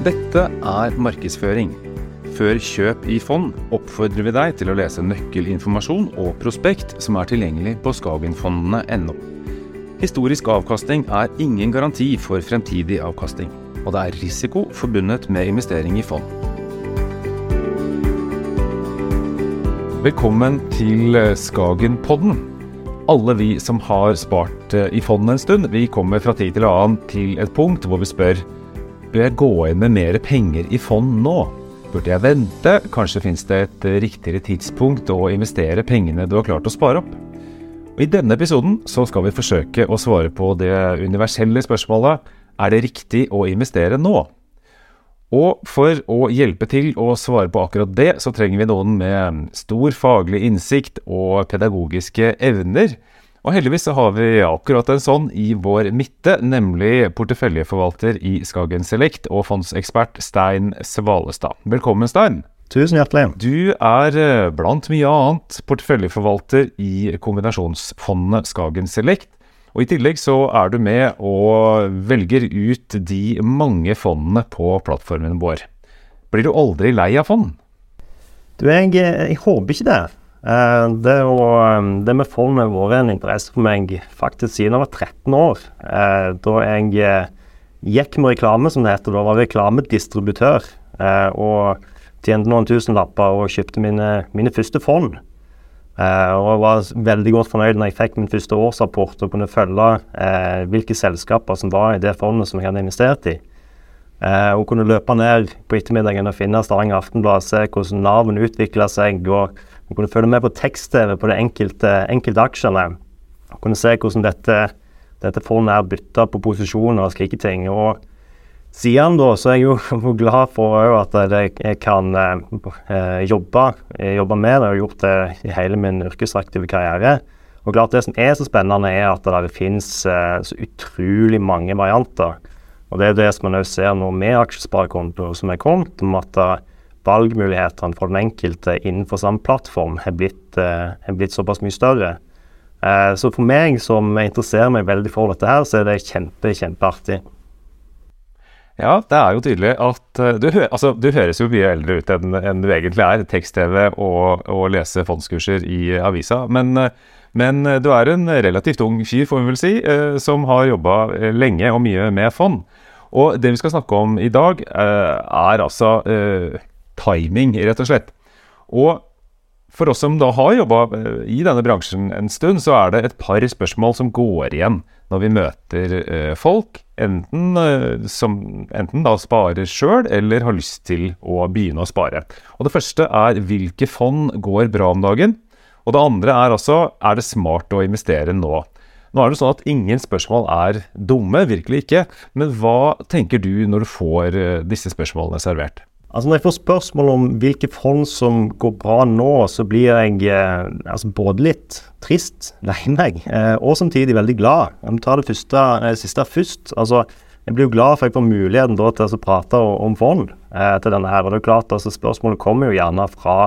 Dette er markedsføring. Før kjøp i fond oppfordrer vi deg til å lese nøkkelinformasjon og prospekt som er tilgjengelig på skagenfondene.no. Historisk avkastning er ingen garanti for fremtidig avkastning, og det er risiko forbundet med investering i fond. Velkommen til Skagenpodden. Alle vi som har spart eh, i fond en stund, vi kommer fra tid til annen til et punkt hvor vi spør Bør jeg gå inn med mer penger i fond nå? Burde jeg vente? Kanskje finnes det et riktigere tidspunkt å investere pengene du har klart å spare opp? Og I denne episoden så skal vi forsøke å svare på det universelle spørsmålet er det riktig å investere nå? Og for å hjelpe til å svare på akkurat det, så trenger vi noen med stor faglig innsikt og pedagogiske evner og heldigvis så har vi akkurat en sånn i vår midte, nemlig porteføljeforvalter i Skagen Select og fondsekspert Stein Svalestad. Velkommen, Stein. Tusen hjertelig. Du er eh, blant mye annet porteføljeforvalter i kombinasjonsfondet Skagen Select. Og I tillegg så er du med og velger ut de mange fondene på plattformen vår. Blir du aldri lei av fond? Du, jeg, jeg håper ikke det. Eh, det, å, eh, det med fond har vært en interesse for meg faktisk siden jeg var 13 år. Eh, da jeg gikk med reklame, som det heter. Da var reklamedistributør. Og tjente noen tusenlapper og kjøpte mine, mine første fond. og jeg var veldig godt fornøyd når jeg fikk min første årsrapport og kunne følge hvilke selskaper som var i det fondet som jeg hadde investert i. og kunne løpe ned på ettermiddagen og finne Stavanger Aftenblad, se hvordan Nav-en utvikla seg. og man kunne følge med på tekst-TV på de enkelte, enkelte aksjene. Man kunne se hvordan dette, dette fondet er bytta på posisjoner og slike ting. Og siden da så er jeg jo glad for at jeg kan eh, jobbe, jobbe, med det og gjort det i hele min yrkesaktive karriere. Og klart Det som er så spennende, er at det finnes eh, så utrolig mange varianter. Og Det er det som man ser nå med aksjesparekonto som er kommet, om at valgmulighetene for den enkelte innenfor samme plattform er blitt, eh, er blitt såpass mye større. Eh, så for meg som interesserer meg veldig for dette her, så er det kjempe, kjempeartig. Ja, det er jo tydelig at uh, du, hø altså, du, høres jo mye eldre ut enn, enn du egentlig er. Tekst-TV og, og, lese fondskurser i avisa. Men, men, du er en relativt ung fyr, får vi vel si, som har jobba lenge og mye med fond. Og det vi skal snakke om i dag, er altså timing, rett og slett. Og for oss som da har jobba eh, i denne bransjen en stund, så er det et par spørsmål som går igjen når vi møter eh, folk, enten, eh, som enten da sparer sjøl eller har lyst til å begynne å spare. Og Det første er hvilke fond går bra om dagen? Og det andre er altså er det smart å investere nå? Nå er det sånn at ingen spørsmål er dumme, virkelig ikke. Men hva tenker du når du får disse spørsmålene servert? Altså Når jeg får spørsmål om hvilke fond som går bra nå, så blir jeg eh, altså både litt trist, lei meg, eh, og samtidig veldig glad. Jeg må ta det første, eh, siste først. Altså, jeg blir jo glad for at jeg får muligheten da, til å prate om fond eh, til denne her. Og det er klart, altså Spørsmålet kommer jo gjerne fra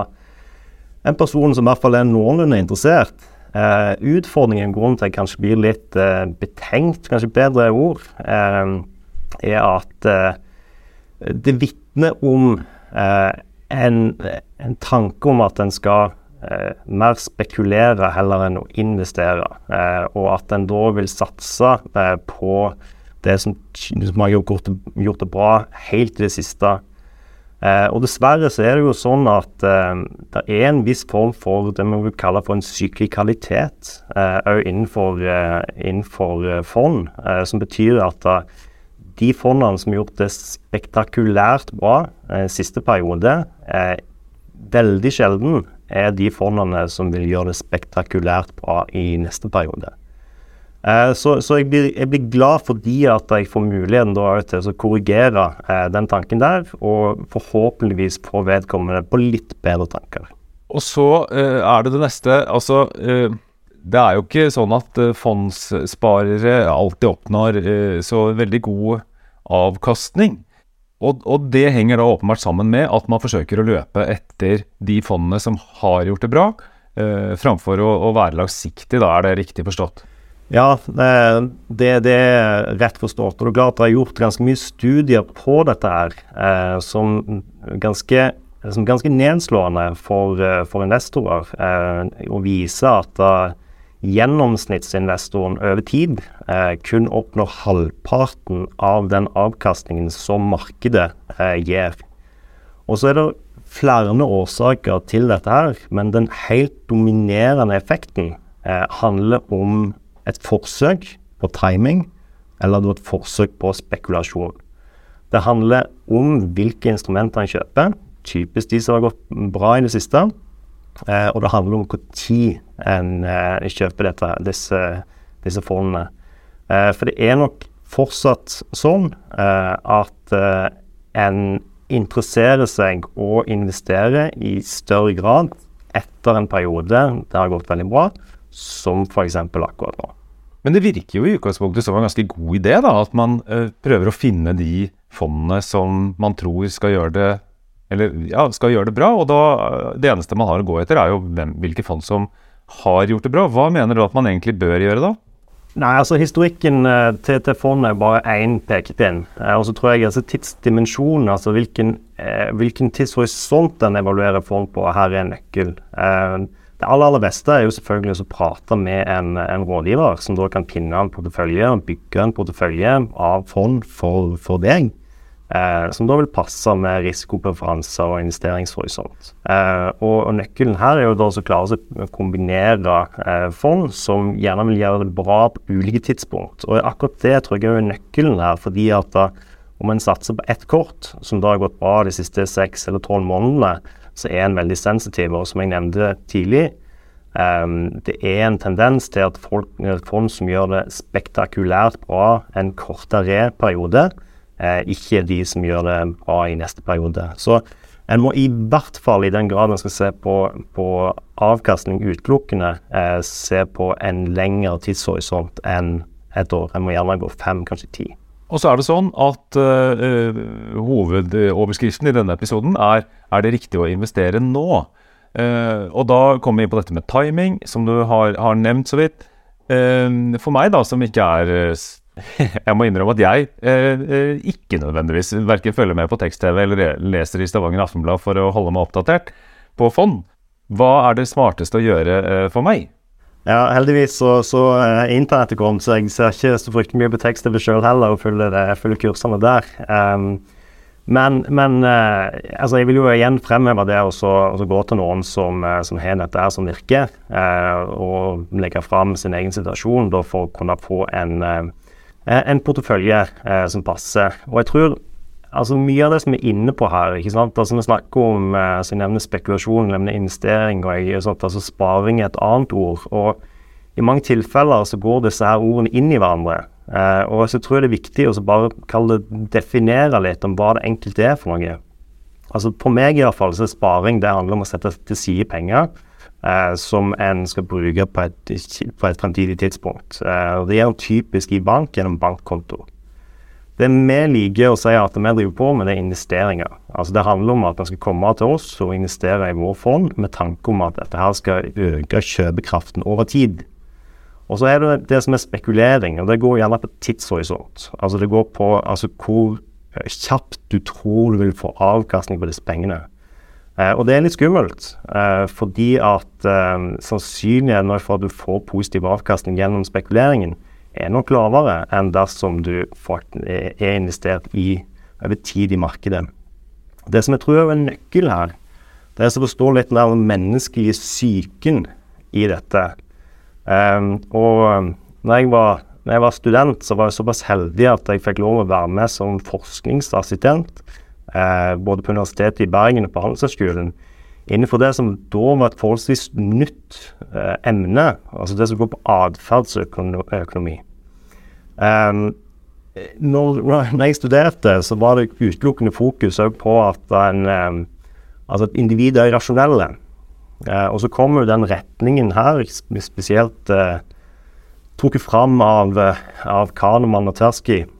en person som i hvert fall er noenlunde interessert. Eh, utfordringen, grunnen til at jeg kanskje blir litt eh, betenkt, kanskje bedre ord, er at det vitner om eh, en, en, tanke om at en skal eh, mer spekulere heller enn å investere, eh, og at en da vil satse eh, på det som, som har gjort gjort det, bra helt til det siste. Eh, og Dessverre så er det jo sånn at eh, det er en viss form for det vi vil kalle for en syklikalitet òg innenfor, innenfor fond, som betyr at de fondene som har gjort det spektakulært bra eh, siste periode, eh, veldig sjelden er de fondene som vil gjøre det spektakulært bra i neste periode. Eh, så, så jeg, blir, jeg, blir, glad fordi at jeg får muligheten da, til å korrigere eh, den tanken der, og forhåpentligvis få vedkommende på litt bedre tanker. Og så eh, er det det neste. altså eh, det er jo ikke sånn at uh, fondssparere alltid oppnår uh, så veldig god avkastning. Og, og, det henger da åpenbart sammen med at man forsøker å løpe etter de fondene som har gjort det bra, eh, framfor å, å, være langsiktig. Da er det riktig forstått? Ja, det, det, er rett forstått. Og det er klart det er gjort ganske mye studier på dette her, eh, som, ganske, som ganske nedslående for, eh, for investorer. Eh, og viser at gjennomsnittsinvestoren over tid eh, kun oppnår halvparten av den avkastningen som markedet eh, gir. Og så er det flere årsaker til dette her, men den helt dominerende effekten eh, handler om et forsøk på timing, eller et forsøk på spekulasjon. Det handler om hvilke instrumenter en kjøper, typisk de som har gått bra i det siste. Eh, og det handler om når en eh, kjøper dette, disse, disse fondene. Eh, for det er nok fortsatt sånn eh, at eh, en interesserer seg og investerer i større grad etter en periode det har gått veldig bra, som f.eks. akkurat nå. Men det virker jo i utgangspunktet som en ganske god idé, da, at man uh, prøver å finne de fondene som man tror skal gjøre det eller ja, skal gjøre det bra. Og da, det eneste man har å gå etter, er jo hvem, hvilke fond som har gjort det bra. Hva mener du at man egentlig bør gjøre da? Nei, altså Historikken uh, til, til fondet er bare én pekepinn. Uh, og så tror jeg altså tidsdimensjonen, altså hvilken, uh, hvilken tidshorisont den evaluerer fond på, her er en nøkkel. Det aller, aller beste er jo selvfølgelig å prate med en, en, rådgiver, som da kan pinne en portefølje og bygge en portefølje av fond for, for deg. Eh, som da vil passe med risikopreferanser og investeringshorisont. Eh, og, og, Nøkkelen her er jo da å klare å kombinere eh, fond som gjerne vil gjøre det bra på ulike tidspunkt. Og akkurat det tror jeg er nøkkelen her. fordi at da, om en satser på ett kort, som da har gått bra de siste seks eller tolv månedene, så er en veldig sensitiv. Og som jeg nevnte tidlig, um, det er en tendens til at folk, fond som gjør det spektakulært bra en kortere periode, eh, ikke de som gjør det bra i neste periode. Så en må i hvert fall, i den grad en skal se på, på avkastning utelukkende, eh, se på en lengre tidshorisont enn et år. En må gjerne gå fem, kanskje ti. Og så er det sånn at uh, hovedoverskriften i denne episoden er er det riktig å investere nå. Uh, og da kommer vi inn på dette med timing, som du har, har nevnt så vidt. Uh, for meg, da, som ikke er Jeg må innrømme at jeg eh, eh, ikke nødvendigvis verken følger med på tekst-TV eller leser i Stavanger Aftenblad for å holde meg oppdatert på fond. Hva er det smarteste å gjøre eh, for meg? Ja, heldigvis så, så er internettet kommet, så jeg ser ikke så fryktelig mye på tekst-TV sjøl heller og følger, det, følger kursene der. Um, men, men uh, altså jeg vil jo igjen fremheve det å gå til noen som, som har dette som virker, og legge fram sin egen situasjon da, for å kunne få en Eh, en portefølje eh, som passer. Og jeg tror altså mye av det som vi er inne på her ikke sant? Altså Vi snakker om eh, altså jeg nevner spekulasjon, nevner investering og jeg, sånt, altså sparing er et annet ord. og I mange tilfeller så går disse her ordene inn i hverandre. Eh, og så tror jeg det er viktig å bare kalle det, definere litt om hva det enkelte er for noe. Altså For meg i hvert fall så er sparing det handler om å sette til side penger eh, som en skal bruke på et, på et fremtidig tidspunkt. Eh, det gjør en typisk i bank gjennom bankkonto. Det vi liker å si at vi driver på med, det er investeringer. Altså Det handler om at man skal komme til oss og investere i vår fond med tanke om at dette her skal øke kjøpekraften over tid. Og så er det det som er spekulering, og det går gjerne på tidshorisont. Altså Det går på altså, hvor kjapt du tror du vil få avkastning på disse pengene. Eh, og det er litt skummelt, eh, fordi at eh, sannsynligheten for at du får positiv avkastning gjennom spekuleringen, er nok lavere enn dersom du er investert i over tid i markedet. Det som jeg tror er en nøkkel her, det er å forstå litt den menneskelige psyken i dette. Og når jeg, var, når jeg, var, student, så var jeg såpass heldig at jeg fikk lov å være med som forskningsassistent eh, både på Universitetet i Bergen og på Handelshøyskolen, innenfor det som da var et forholdsvis nytt eh, emne, altså det som går på atferdsøkonomi. Um, når, når, jeg studerte, så var det utelukkende fokus på at en, um, altså at individet er rasjonelle. Uh, og så kommer den retningen her, spesielt uh, trukket fram av, av Kahneman og Tersky, eh,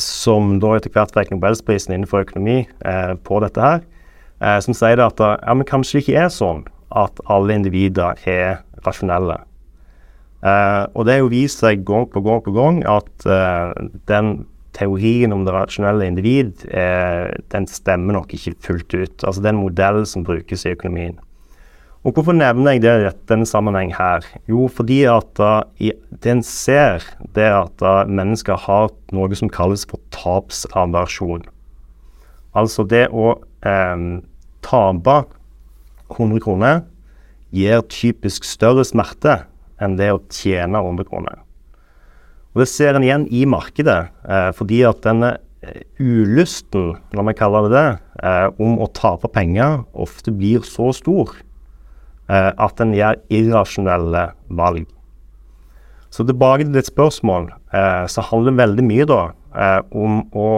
som da etter hvert fikk Nobelsprisen innenfor økonomi eh, på dette her, eh, som sier at ja, kanskje det ikke er sånn at alle individer er rasjonelle. Uh, og det er jo vist seg gang på gang på gang at uh, den teorien om det rasjonelle individ, uh, den stemmer nok ikke fullt ut. Altså den modellen som brukes i økonomien. Og hvorfor nevner jeg det i denne sammenheng her? Jo, fordi at det en ser, det er at mennesker har noe som kalles for tapsaversjon. Altså det å tape 100 kroner gir typisk større smerte enn det å tjene 100 kroner. Og Det ser en igjen i markedet, uh, fordi at denne eh, ulysten, la meg kalle det det, eh, om å tape penger ofte blir så stor at en gjør irrasjonelle valg. Så tilbake til ditt spørsmål, eh, så handler det veldig mye da eh, om å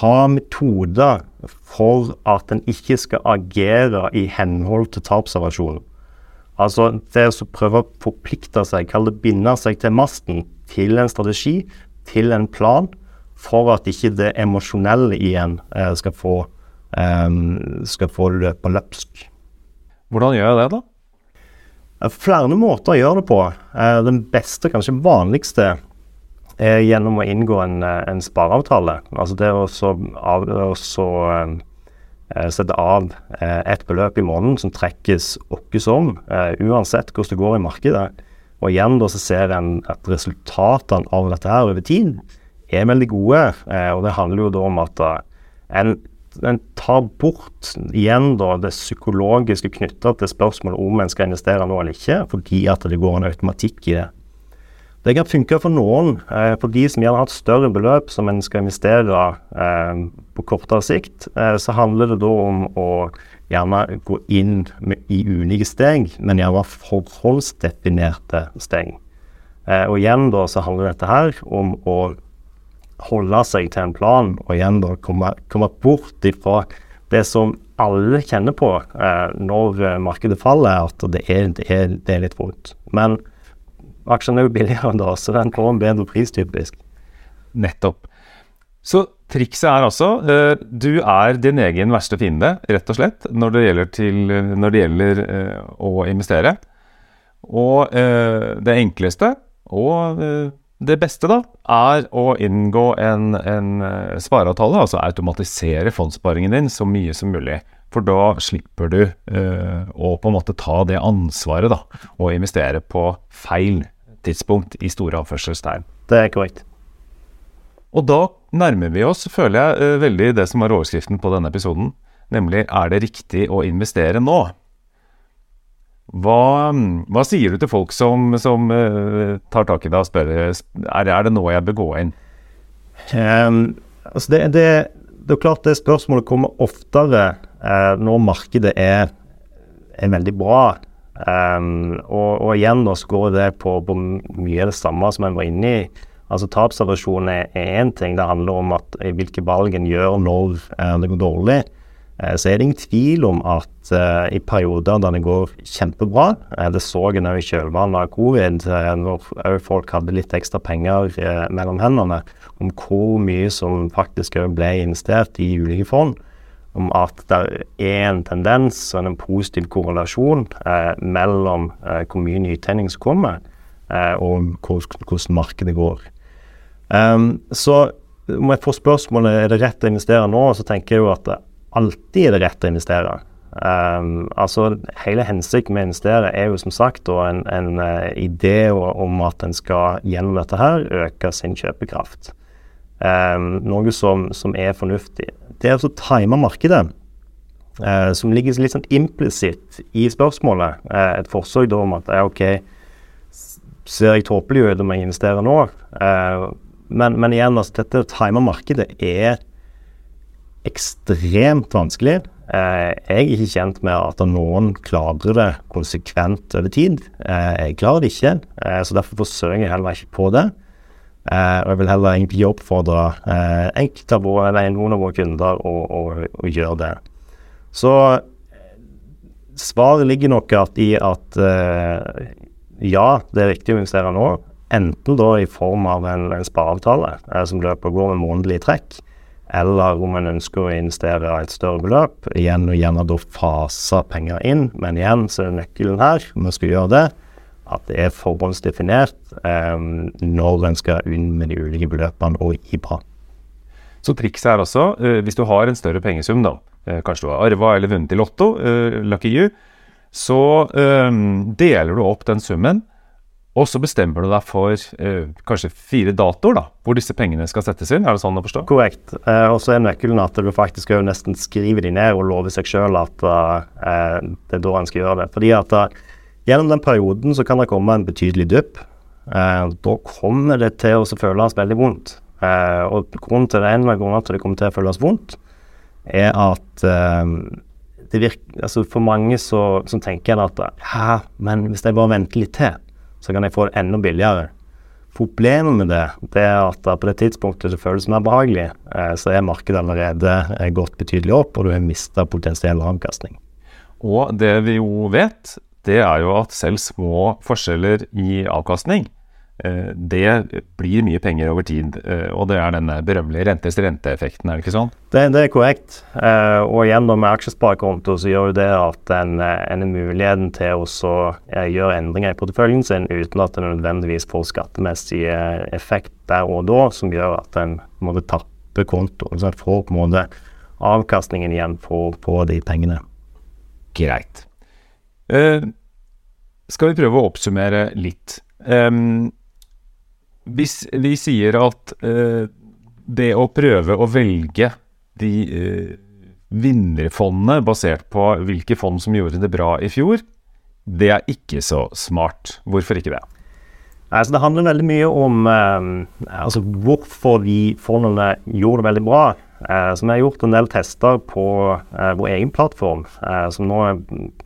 ha metoder for at en ikke skal agere i henhold til tapsavasjonen. Altså det å prøve å forplikte seg, kall det binde seg til masten, til en strategi, til en plan, for at ikke det emosjonelle igjen eh, skal, få, eh, skal få løpe løpsk. Hvordan gjør jeg det, da? Flere måter å gjøre det på. Eh, den beste, kanskje vanligste, er gjennom å inngå en, eh, en spareavtale. Altså det å så, av, så Eh, sette av et beløp i måneden som trekkes åkke som, eh, uansett hvordan det går i markedet. Og igjen da så ser en at resultatene av dette her over tid er veldig gode. og det handler jo da om at en, en tar bort igjen da det psykologiske knytta til spørsmålet om en skal investere nå eller ikke, fordi at det går en automatikk i det. Det kan funke for noen. Eh, for de som gjerne har et større beløp som en skal investere eh, på kortere sikt, eh, så handler det da om å gjerne gå inn med, i ulike steg, men gjerne forholdsdefinerte steg. Eh, og igjen da så handler dette her om å holde seg til en plan, og igjen da komme, komme bort ifra det som alle kjenner på eh, når markedet faller, at det er, det er, det er litt vondt. Men Aksjene er jo billigere da, så den får en bedre pris, typisk. Nettopp. Så trikset er altså uh, du er din egen verste fiende, rett og slett, når det gjelder, til, når det gjelder uh, å investere. Og det enkleste og det beste, da, er å inngå en, en spareavtale, altså automatisere fondssparingen din så mye som mulig. For da slipper du å på en måte ta det ansvaret, da, og investere på feil tidspunkt i store avførselstegn. Det er korrekt. Og da nærmer vi oss, føler jeg, eh, veldig det som er overskriften på denne episoden, nemlig er det riktig å investere nå? Hva, hva sier du til folk som, som uh, tar tak i deg og spør er, er det nå jeg bør gå inn? Um, altså det, det, det, er klart det spørsmålet kommer oftere uh, når markedet er, er veldig bra. Um, og, og, igjen da så går det på, på mye av det samme som en var inne i. Altså Tapsaversjon er én ting. Det handler om at hvilke valg en gjør når uh, det går dårlig. Uh, så er det ingen tvil om at uh, i perioder der det går kjempebra Det så en òg i kjølvannet av covid, når folk hadde litt ekstra penger mellom hendene, om hvor mye som faktisk ble investert i ulike fond om at det er en tendens og en positiv korrelasjon eh, mellom eh, hvor mye nytegning som kommer, eh, og hvordan markedet går. Så om jeg får spørsmålet er det rett å investere nå, så tenker jeg jo at alltid er det rett å investere. Um, altså Hele hensikten med å investere er jo som sagt en, en uh, idé om at en skal gjennom dette her øke sin kjøpekraft. Um, noe som, som er fornuftig det er å time markedet, uh, som ligger litt sånn implisitt i spørsmålet. uh, et forsøk da om at ja, OK, ser jeg tåpelig ut om jeg investerer nå? Men, men, igjen, altså, dette å time markedet er ekstremt vanskelig. Eh, jeg er ikke kjent med at noen klarer det konsekvent over tid. Eh, jeg klarer det ikke, eh, så derfor forsøker jeg heller ikke på det. Og jeg vil heller egentlig oppfordre enkelte av våre, eller noen av våre kunder å, å, å, gjøre det. Så svaret ligger nok i at ja, det er riktig å investere nå. Enten da i form av en, en spareavtale som løper og går med månedlig trekk, eller om en ønsker å investere et større beløp. Igjen og gjerne da fase penger inn, men igjen så er det nøkkelen her, om vi skal gjøre det, at det er forhåndsdefinert um, når en skal inn med de ulike beløpene og i bra. Så trikset er altså, uh, hvis du har en større pengesum, da, uh, kanskje du har arva eller vunnet i Lotto, uh, lucky you, så deler du opp den summen og så bestemmer du deg for eh, kanskje fire datoer da, hvor disse pengene skal settes inn. Er det sånn å forstå? Korrekt. Eh, og så er nøkkelen at du faktisk jo nesten skriver de ned og lover seg sjøl at eh, det er da en skal gjøre det. Fordi at uh, gjennom den perioden så kan det komme en betydelig dupp. Eh, da kommer det til å føles veldig vondt. Eh, og grunnen til det, en av grunnene til det kommer til å føles vondt, er at eh, det virker, altså For mange så, så tenker en at ja, men hvis jeg bare venter litt til så kan jeg få det enda billigere. Problemet med det, det er at på det tidspunktet det føles mer behagelig, eh, så er markedet allerede eh, gått betydelig opp, og du har mista potensiell avkastning. Og det vi jo vet, det er jo at selv små forskjeller i avkastning det blir mye penger over tid. Eh, og det er denne berømmelige rentes renteeffekten, er det ikke sånn? Det, det er korrekt. Eh, og gjennom aksjesparekonto så gjør jo det at en, en er muligheten til å gjøre endringer i porteføljen sin uten at det nødvendigvis får skattemessig effekt der og da, som gjør at en måtte tappe kontoen. Så en får på en måte avkastningen igjen på, på de pengene. Greit. Uh, skal vi prøve å oppsummere litt? Um, hvis vi sier at uh, det å prøve å velge de uh, vinnerfondene basert på hvilke fond som gjorde det bra i fjor, det er ikke så smart. Hvorfor ikke det? Altså, det handler veldig mye om uh, altså hvorfor de fondene gjorde det veldig bra. Uh, så Vi har gjort en del tester på uh, vår egen plattform, som nå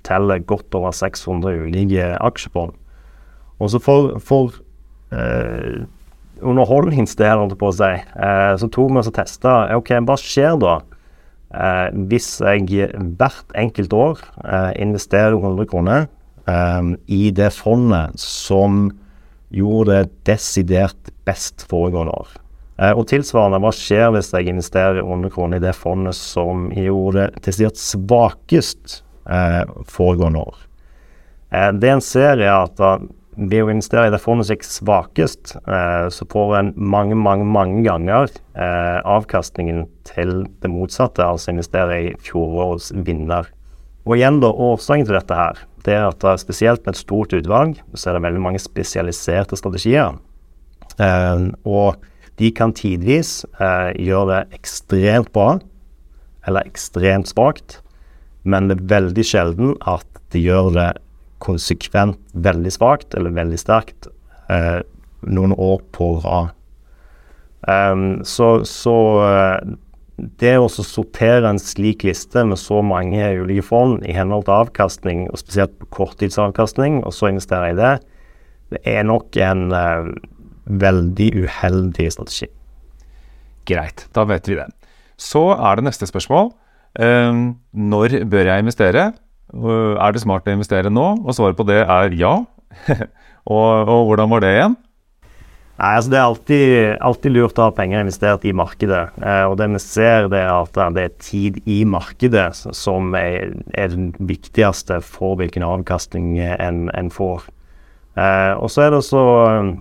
teller godt over 600 ulike aksjefond. Og så for, for eh, underholdningsdel, holdt jeg på å si, eh, så tok vi oss og testa ok, hva skjer da eh, hvis jeg hvert enkelt år eh, investerer 100 kroner i det fondet som gjorde det desidert best foregående år. Og tilsvarende, hva skjer hvis jeg investerer 100 kroner i det fondet som gjorde det desidert svakest foregående år? det en ser, er at ved å investere i det fondet som svakest, eh, så får en mange, mange mange ganger eh, avkastningen til det motsatte, altså investere i fjorårets vinner. Og igjen da, Årsaken til dette her, det er at spesielt med et stort utvalg, så er det veldig mange spesialiserte strategier. Eh, og de kan tidvis eh, gjøre det ekstremt bra, eller ekstremt svakt, men det er veldig sjelden at de gjør det konsekvent veldig svakt eller veldig sterkt eh, noen år på rad. Um, så, så uh, det å sortere en slik liste med så mange ulike fond i henhold til avkastning, og spesielt på korttidsavkastning, og så investere i det, det er nok en uh, veldig uheldig strategi. Greit, da vet vi det. Så er det neste spørsmål. Um, når bør jeg investere? Er det smart å investere nå? Og svaret på det er ja. og, og, hvordan var det igjen? Nei, altså Det er alltid, alltid lurt å ha penger investert i markedet. Eh, og det vi ser, det er at det er tid i markedet som er, er den viktigste for hvilken avkastning en, en får. Eh, og så er det så um,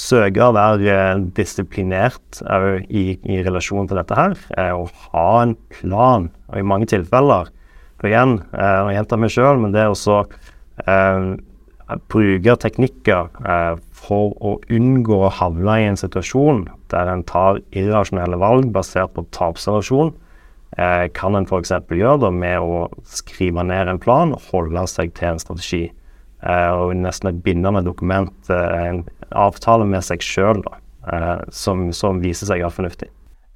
søke å være disiplinert i, i, relasjon til dette her. Eh, og ha en plan. Og i mange tilfeller igjen, eh, og jeg gjentar meg sjøl, men det er også eh, bruke teknikker eh, for å unngå å havne i en situasjon der en tar irrasjonelle valg basert på tapsrelasjon. Eh, kan en f.eks. gjøre det med å skrive ned en plan og holde seg til en strategi. Eh, og nesten et bindende dokument, eh, en avtale med seg sjøl, eh, som, som, viser seg å være fornuftig.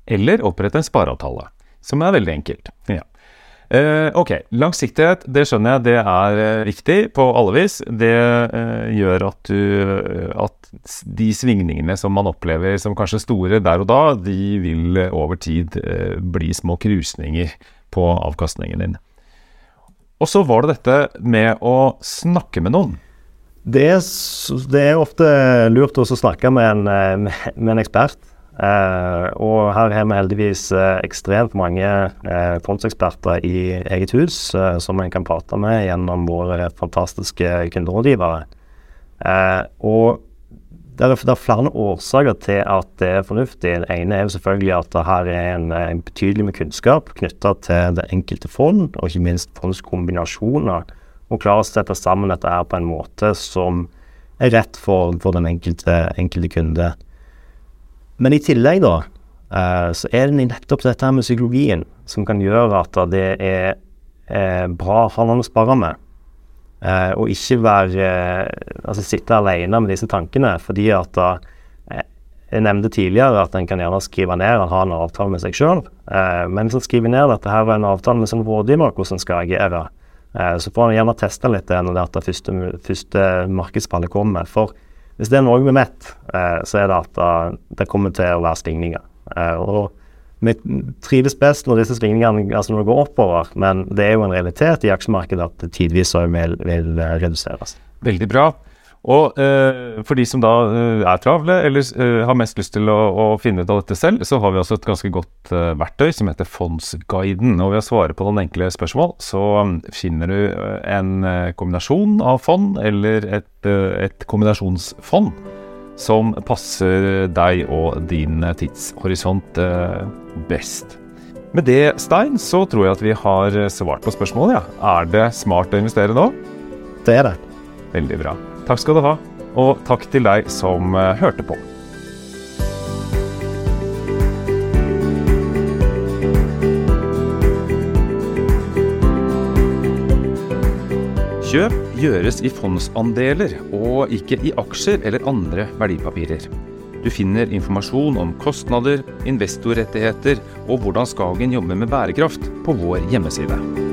Eller opprette en spareavtale, som er veldig enkelt. Ja. Uh, ok, langsiktighet, det skjønner jeg, det er uh, viktig på alle vis. Det uh, gjør at du At de svingningene som man opplever som kanskje store der og da, de vil over tid bli små krusninger på avkastningen din. Og så var det dette med å snakke med noen. Det er, det er ofte lurt å snakke med en, med en ekspert. Uh, og her har vi heldigvis uh, ekstremt mange uh, fondseksperter i eget hus som en kan prate med gjennom våre fantastiske kunderådgivere. Eh, og det er, det er, flere årsaker til at det er fornuftig. Det ene er jo selvfølgelig at det her er en, en betydelig med kunnskap knytta til det enkelte fond, og ikke minst fondskombinasjoner. Og klare å sette sammen dette her på en måte som er rett for, for den enkelte, enkelte, kunde. Men i tillegg, da, eh, så er det nettopp dette med psykologien som kan gjøre at det er eh, bra for noen å spare med. Eh, og ikke være Altså sitte alene med disse tankene, fordi at jeg nevnte tidligere at en kan gjerne skrive ned og ha en avtale med seg sjøl. Men hvis en skriver ned at dette var en avtale med sin rådgiver hvordan en skal agere, så får en gjerne teste litt det når det første, første markedsfallet kommer. For hvis det er noe vi vet, eh, så er det at det kommer til å være stigninger. og vi trives best når disse svingningene altså når det går oppover, men det er jo en realitet i aksjemarkedet at det tidvis vil, vil reduseres. Veldig bra. Og eh, for de som da eh, er travle eller eh, har mest lyst til å, å, finne ut av dette selv, så har vi også et ganske godt eh, verktøy som heter Fondsguiden. Og ved å svare på noen enkle spørsmål, så um, finner du eh, en eh, kombinasjon av fond eller et, et kombinasjonsfond som passer deg og din tidshorisont best. Med det, Stein, så tror jeg at vi har svart på spørsmålet. Ja. Er det smart å investere nå? Det er det. Veldig bra. Takk skal du ha, og takk til deg som uh, hørte på. Kjøp gjøres i fondsandeler og ikke i aksjer eller andre verdipapirer. Du finner informasjon om kostnader, investorrettigheter og hvordan Skagen jobber med bærekraft på vår hjemmeside.